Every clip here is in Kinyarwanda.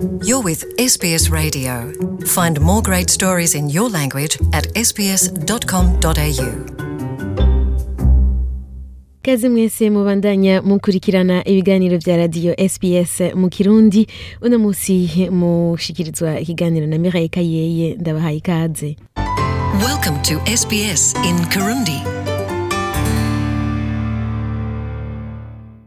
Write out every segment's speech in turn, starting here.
You're with SBS Radio. Find more great stories in your language at sbs.com.au. Kazi mwese mubandanya mukurikirana ibiganiro vya radio SBS mu Kirundi uno musi mushikirizwa ikiganiro na Mireille Kayeye ndabahaye ikaze Welcome to SBS in Kirundi.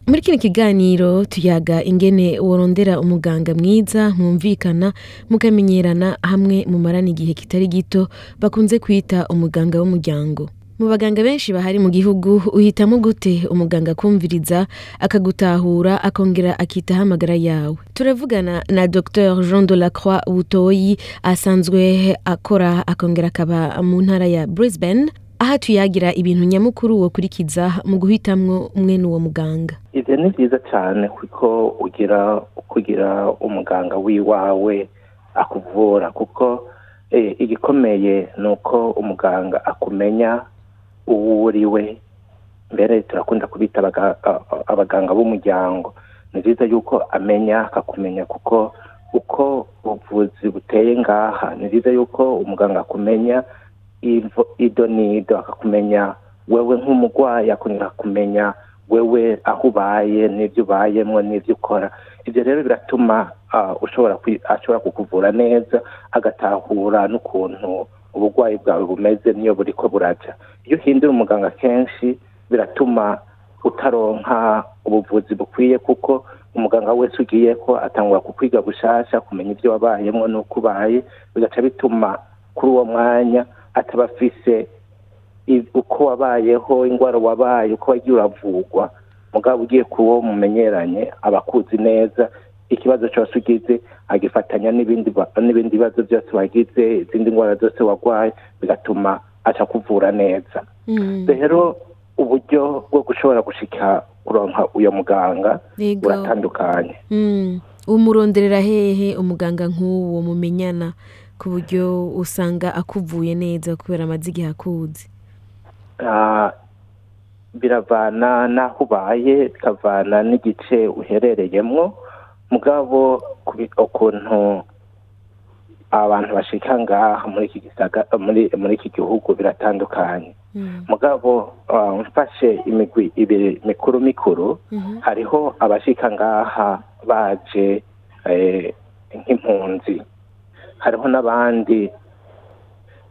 Muri kino kiganiro tuyaga ingene worondera umuganga mwiza mwumvikana mukamenyerana hamwe mumarana igihe kitari gito bakunze kwita umuganga w'umuryango. Mu baganga benshi bahari mu gihugu uhitamo gute umuganga kumviriza akagutahura akongera akitaho amagara yawe? Turavugana na dr jean de la croix butoyi asanzwe akora akongera akaba mu ntara ya brisbane. Aho tuyagira ibintu nyamukuru wokurikiza mu guhitamwo mwene uwo muganga. Ibyo ni byiza cyane kuko ugira kugira umuganga w'iwawe akuvura kuko eh, igikomeye ni uko umuganga akumenya uwo uriwe mbere turakunda kubita abaganga b'umuryango. Ni byiza yuko amenya akakumenya kuko uko ubuvuzi buteye ngaha. Ni byiza yuko umuganga akumenya ido n'ido akakumenya wewe nk'umurwayi akongera kumenya wewe aho ubaye n'ibyo ubayemo n'ibyo ukora. Ibyo rero biratuma ushobora ashobora kukuvura neza agatahura n'ukuntu uburwayi bwawe bumeze n'iyo buri ko buraja. Iyo uhindura umuganga kenshi biratuma utaronka ubuvuzi bukwiye kuko umuganga wese ugiye ko atangura kukwiga gushasha kumenya ibyo wabayemo n'uko ubaye bigaca bituma kuri uwo mwanya ataba afise i- uko wabayeho indwara wabaye uko wagiye uravurwa mugabo ugiye kuwo mumenyeranye aba akuzi neza ikibazo cyose ugize agifatanya n'ibindi ba- n'ibindi bibazo byose wagize izindi ndwara zose warwaye bigatuma aca kuvura neza. Mm, rero uburyo bwo gushobora gushika kuronka uyo muganga buratandukanye. Mm. umuronderera hehe umuganga nk'uwo mumenyana. Ku buryo usanga akuvuye neza kubera amaze igihe akuzi. Ah, biravana n'aho ubaye bikavana n'igice uherereyemwo mugabo ukuntu abantu bashika ngaha muri iki gisaga muri muri iki gihugu biratandukanye. Mm, mugabo ah, mfashe imigwi ibiri mikuru mikuru. Mhm, hariho abashika ngaha baje eh, nk'impunzi. Hariho n'abandi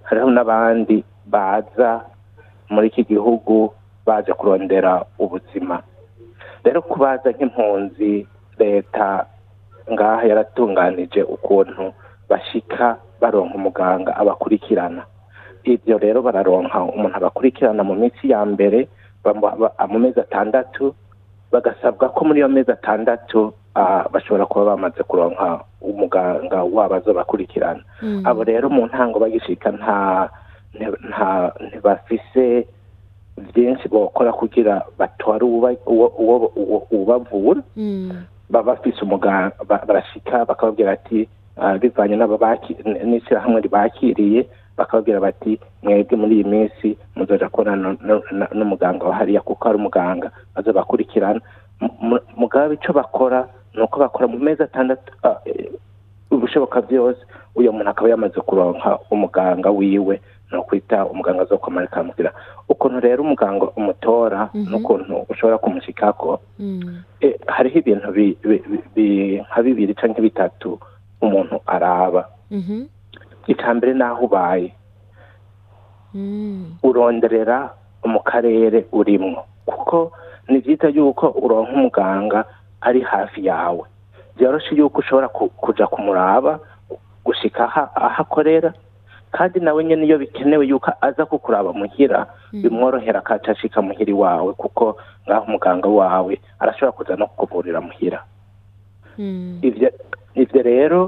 hariho n'abandi baza muri iki gihugu baje kurondera ubuzima. Rero kubaza nk'impunzi leta ngaha yaratunganije ukuntu bashika baronka umuganga abakurikirana. Ibyo rero bararonka umuntu abakurikirana mu minsi ya mbere mu mezi atandatu bagasabwa ko muri iyo mezi atandatu bashobora kuba bamaze kuronka umuganga wabo azobakurikirana mm. abo rero mu ntango bagishika nta nta- ntibafise byinshi bokora kugira batware uwuba- uwo- uwo- uwo- uwubavura Mm, baba bafise umuganga ba- barashika bakababwira ati ah, bivanye n'ishyirahamwe ribakiriye bakababwira bati mwebwe muri iyi minsi muzoja kubona n'umuganga wa hariya kuko ari umuganga azobakurikirana Mu- mu- mugabe ico bakora ni uko bakora mu mezi atandatu eh, ibishoboka byose. Uyo muntu akaba yamaze kuronka umuganga wiwe ni ukwita umuganga azokomara akamubwira ukuntu rero umuganga umutora Mhm. n'ukuntu ushobora kumushikako mm, Eh, hariho ibintu bi- bi- bi- bi- nka bibiri canke bitatu umuntu araba. Mhm, icya mbere n'aho ubaye. Mm, uronderera mu karere urimwo. Kuko ni byiza yuko uronka umuganga ari hafi yawe. Byoroshe yuko ushobora ku- kuja kumuraba gushika aha aho akorera kandi nawe nyene iyo bikenewe yuko aza kukuraba muhira Mm. bimworohera akaca ashika muhira iwawe kuko ngaho umuganga wawe arashobora kuza no kukuvurira muhira. Mm, ivyo ivyo rero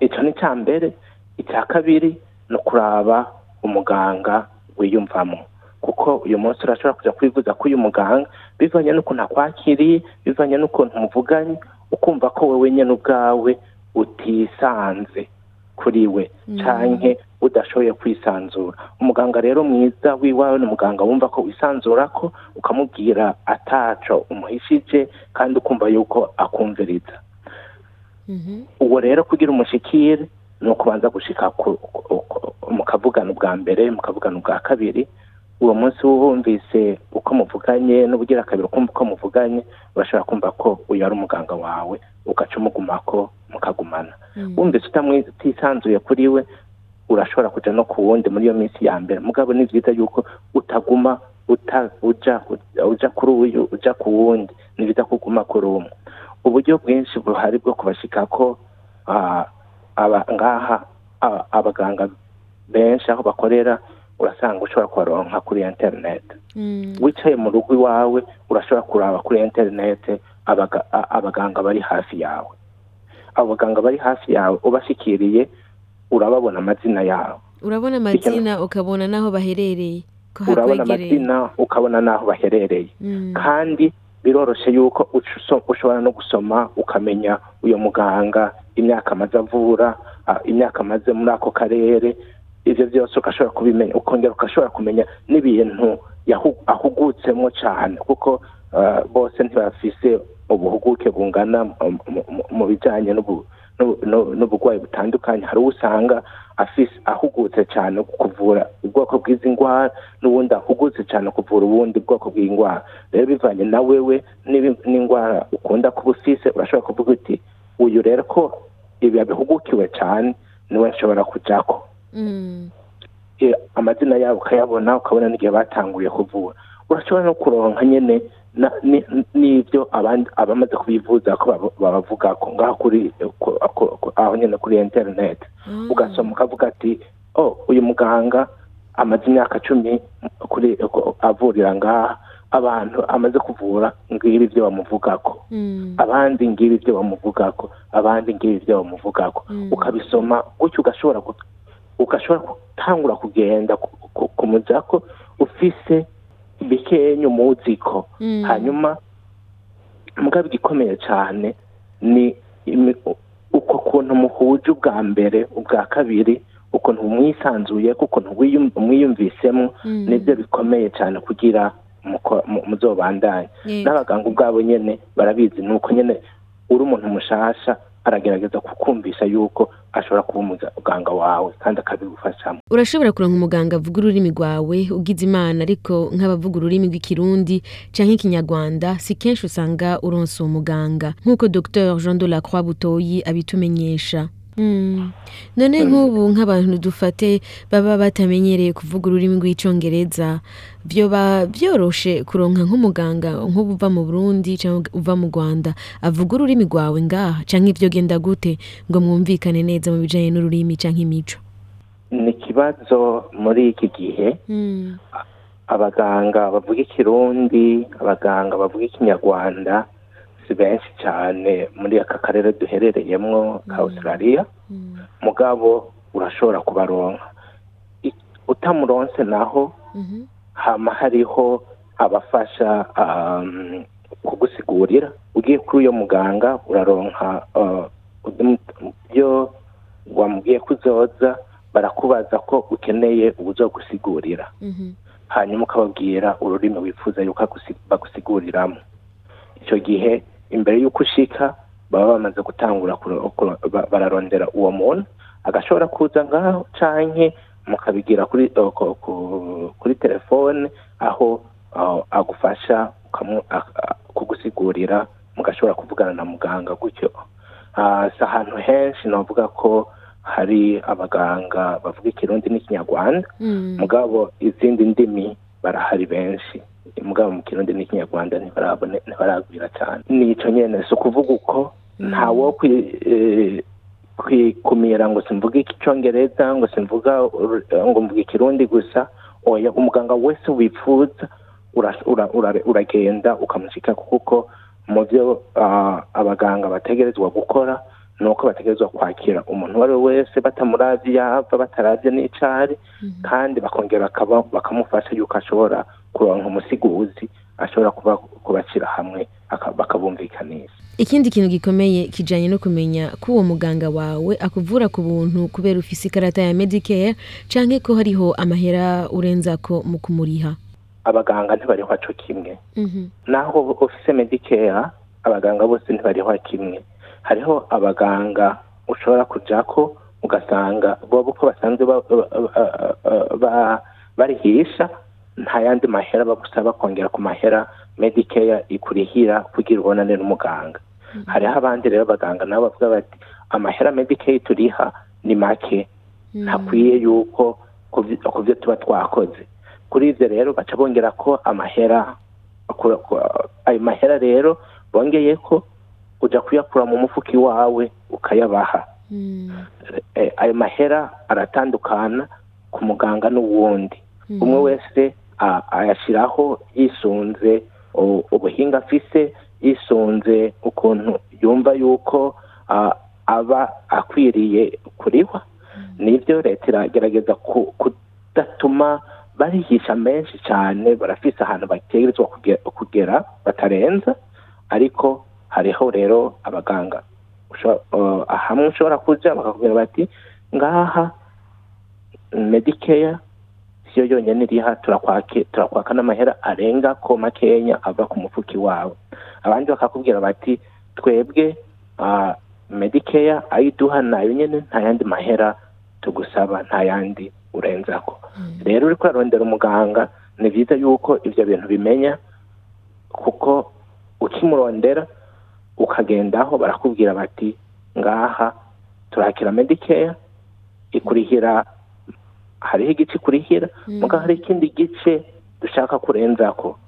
ico ni icya mbere icya kabiri ni ukuraba umuganga wiyumvamo. Kuko uyu munsi urashobora kuja kwivuza ko uyu muganga bivanye n'ukuntu akwakiriye bivanye n'ukuntu muvuganye ukumva ko wewe nyene ubwawe utisanze kuri we canke udashoboye kwisanzura. Umuganga rero mwiza wiwawe ni umuganga wumva ko wisanzura ko ukamubwira ataco umuhishije kandi ukumva yuko akumviriza. Mhm. uwo rero kugira umushikire ni ukubanza gushika mukavugana ubwa mbere mukavugana ubwa kabiri uwo munsi wumvise uko muvuganye n'ubugira kabiri ukumva uko muvuganye urashobora kumva ko uyu ari umuganga wawe ugaca umugumako mukagumana. Mm. wumvise utisanzuye kuri we urashobora kuja no ku wundi muri iyo minsi ya mbere. Mugabo ni byiza yuko utaguma uja kuri uyu uja ku wundi. Ni byiza ko uguma kuri umwe. Uburyo bwinshi buhari bwo kubashikako ah, aba ngaha ah, abaganga benshi aho bakorera urasanga ushobora kubaronka kuri internet. Mm. wicaye mu rugo iwawe urashobora kuraba kuri a- abaganga bari hafi yawe. Abo baganga bari hafi yawe ubashikiriye urababona amazina yabo urabona amazina ukabona n'aho baherereye. Urabona amazina ukabona n'aho baherereye. Mm. kandi biroroshe yuko ushobora no gusoma ukamenya uyu muganga imyaka amaze avura imyaka amaze muri ako karere ibyo byose ugashobora kubimenya ukongera ugashobora kumenya n'ibintu ahugutsemo cyane kuko ah, bose ntibafise ubuhuguke bungana mu- bijyanye n'ubu- n'ubu- n'ubu- n'uburwayi butandukanye. Hari uwo usanga ahugutse cyane kuvura ubwoko bw'izi ndwara n'ubundi ahugutse cyane kuvura ubundi bwoko bw'indwara rero bivanye na wewe n'indwara ukunda kuba ufise urashobora kuvuga uti uyu rero ko ibi yabihugukiwe cyane ni we nshobora kujako. Eh, amazina yabo ukayabona ukabona n'igihe batanguye kuvura urashobora no kuronka ni- n'ibyo abandi abamaze kubivuza ko baba- babavuga ko ngaho kuri ku- ku- ku- aho nyene kuri internet Ah. ugasoma ukavuga ati oh uyu muganga amaze imyaka cumi avurira ngaha abantu amaze kuvura ngibi ibyo bamuvugako Mm. abandi ngibi ibyo bamuvugako abandi ngibi ibyo bamuvugako Mm. ukabisoma gutyo ugashobora ugashobora gutangura kugenda ku- ku- kumujako ufise bikenya umuziko Mm. hanyuma mugabo igikomeye cyane ni uko kuntu muhuje ubwa mbere ubwa kabiri ukuntu mwisanzuye ukuntu wiyum- mwiyumvisemo Mm. ni byo bikomeye cyane kugira muzobandanye n'abaganga ubwabo nyene barabizi nuko nyene uri umuntu mushasha aragerageza kukumvisha yuko ashobora kuba umuganga wawe kandi akabigufashamo urashobora kuronka umuganga avuga ururimi rwawe ugize imana ariko nk'abavuga ururimi rw'ikirundi canke ikinyarwanda si kenshi usanga uronse uwo muganga nk'uko dr jean de la croix butoyi abitumenyesha. None nk'ubu nk'abantu dufate baba batamenyereye kuvuga ururimi rw'icongereza vyoba vyoroshe kuronka nk'umuganga nk'ubu uva mu burundi canke uva mu rwanda avuga ururimi rwawe ngaha canke ivyo genda gute ngo mwumvikane neza mu bijanye n'ururimi canke imico? Ni ikibazo muri iki gihe. Mm. abaganga bavuga ikirundi abaganga bavuga ikinyarwanda si benshi cyane muri aka karere duherereyemo ka australia Mm. mugabo urashobora kubaronka utamuronse naho Mhm. hama hariho abafasha um, kugusigurira ugiye kuri uyo muganga uraronka uh, ibyo wamubwiye ko uzoza barakubaza ko ukeneye ubuzogusigurira Mhm. hanyuma ukababwira ururimi wifuza yuko agusi- bagusiguririramo icyo gihe imbere y'uko ushika baba bamaze gutangura bararondera uwo muntu agashobora kuza ngaho canke mukabigira kuri ku- ku- kuri telefone aho agufasha kugusigurira mugashobora kuvugana na muganga gutyo. Si ahantu henshi navuga ko hari abaganga bavuga ikirundi n'ikinyarwanda. Mm. mugabo izindi ndimi barahari benshi. Mugabo mu kirundi n'ikinyarwanda ntibaragwira cyane nico nyene si ukuvuga uko ntawo kwi- eh, kwikumira ngo simvuga icyongereza ngo simvuga ngo mvuga ikirundi gusa. Oya umuganga wese wifuza ura- ura- ura- uragenda ukamushyika kuko mu byo abaganga bategerezwa gukora ni uko bategerezwa kwakira umuntu uwo ari we wese batamuravye yava bataravye n'icari kandi bakongera bakamufasha yuko ashobora kuronka umusiguzi ashobora kuba kubacira hamwe aka- bakabumvikanisha. Ikindi kintu gikomeye kijanye no kumenya ko uwo muganga wawe akuvura ku buntu kubera ufise ikarata ya medicare canke ko hariho amahera urenzako mu kumuriha? Abaganga ntibariho co kimwe. Mhm. naho ofise medicare abaganga bose ntibariho kimwe. Hariho abaganga ushobora kujako ugasanga bobo uko basanzwe ba- ba- ba- ba- barihisha nta yandi mahera bagusaba kongera ku mahera medikeya ikurihira kugira ubonane n'umuganga hariho abandi rero abaganga nabo bavuga bati amahera medikeya turiha ni make. Ntakwiye yuko ku byo- tuba twakoze. Kuri ibyo rero baca bongera ko amahera ayo mahera rero bongeye ko ujya kuyakura mu mufuka iwawe ukayabaha. Eh, ayo mahera aratandukana ku muganga n'uwundi. Umwe wese ayashyiraho yisunze ubuhinga afise yisunze ukuntu yumva yuko aba akwiriye kurihwa ni byo leta iragerageza ku- kudatuma barihisha menshi cyane barafise ahantu bategerezwa kuge- kugera batarenza ariko hariho rero abaganga. Hamwe ushobora kuja bakakubwira bati ngaha medikeya siyo yonyine iriha turakwake turakwaka n'amahera arenga ko makenya ava ku mufuki wawe. Abandi bakakubwira bati twebwe medikeya ayiduha na yo nyene nta yandi mahera tugusaba nta yandi urenzako. Rero uriko urarondera umuganga ni byiza yuko ivyo bintu bimenya kuko ukimurondera ukagendaho barakubwira bati ngaha turakira medikeya ikurihira hariho igice ikurihira muga hari ikindi gice dushaka kurenzako.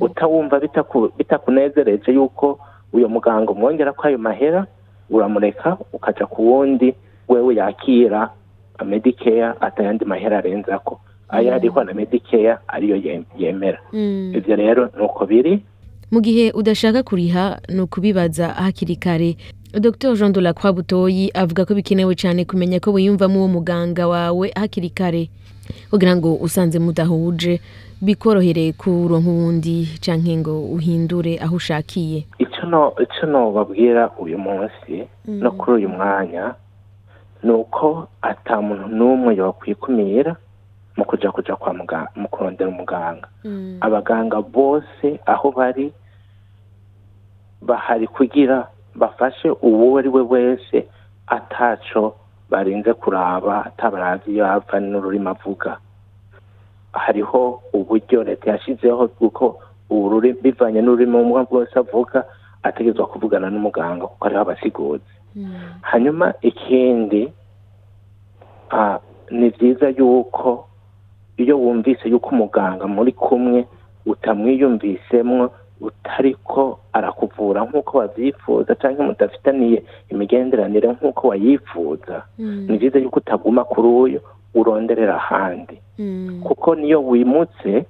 Utawumva bitaku- bitakunezereje yuko uyo muganga umwongera ko ayo mahera uramureka ukaja ku wundi wewe yakira medikeya atayandi mahera arenzako. Ayo ariho na medikeya ariyo yem- yemera. Ivyo rero nuko biri. Mu gihe udashaka kuriha ni ukubibaza hakiri kare. Dr. Jean de la croix butoyi avuga ko bikenewe cyane kumenya ko wiyumvamo uwo muganga wawe hakiri kare. Kugira ngo usanze mudahuje bikorohere kuronka uwundi canke ngo uhindure aho ushakiye. Icyo no icyo nobabwira uyu munsi no kuri uyu mwanya ni uko ata muntu n'umwe yakwikumira mu kuja kuja kwa muganga mu kurondera umuganga. Abaganga bose aho bari bahari kugira bafashe uwo ari we wese ataco barinze kuraba atabaravye iyo ava n'ururimi avuga. Hariho uburyo leta yashyizeho bw'uko ururimi bivanye n'ururimi umwe bwose avuga ategerezwa kuvugana n'umuganga kuko hariho abasiguzi hanyuma ikindi ni byiza yuko iyo wumvise yuko umuganga muri kumwe utamwiyumvisemwo utariko arakuvura nk'uko wabyifuza cyangwa mudafitaniye imigenderanire nk'uko wayifuza. Ni byiza yuko utaguma kuri uyu uronderera ahandi. Kuko niyo wimutse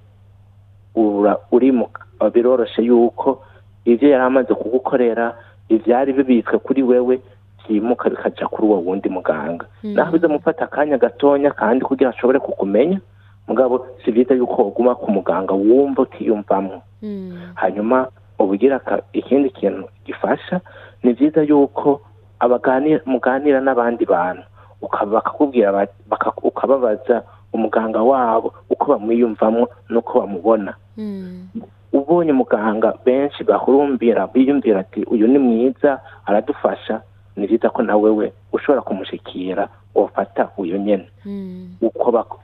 uri mu biroroshe yuko ibyo yari amaze kugukorera ibyari bibitswe kuri wewe byimuka bikaja kuri uwo wundi muganga. Naho bizamufata akanya gatonya kandi kugira ashobore kukumenya mugabo si byiza yuko waguma ku muganga wumva utiyumvamwo hanyuma ubugira ka- ikindi kintu gifasha ni byiza yuko muganira n'abandi bantu. Bakakubwira ukababaza umuganga wabo uko bamwiyumvamo n'uko bamubona. Ubonye umuganga benshi bahurumbira biyumvira ati uyu ni mwiza aradufasha. Ni byiza ko nawe we ushobora kumushikira wafata uyu uko bak-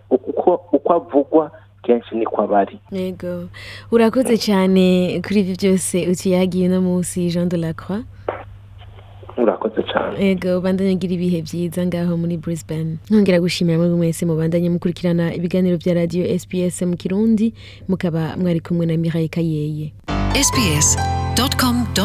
uko avugwa kenshi niko aba ari yego. Urakoze cyane kuri ibi byose utuyagiye uno munsi jean de la croix. Urakoze cyane. Yego bandanye ugira ibihe byiza ngaho muri brisbane. Nkongera gushimira muri mwese mubandanye mukurikirana ibiganiro bya radiyo sps mu kirundi. Mukaba mwari kumwe na mirayi kayeye. Sbs.com.au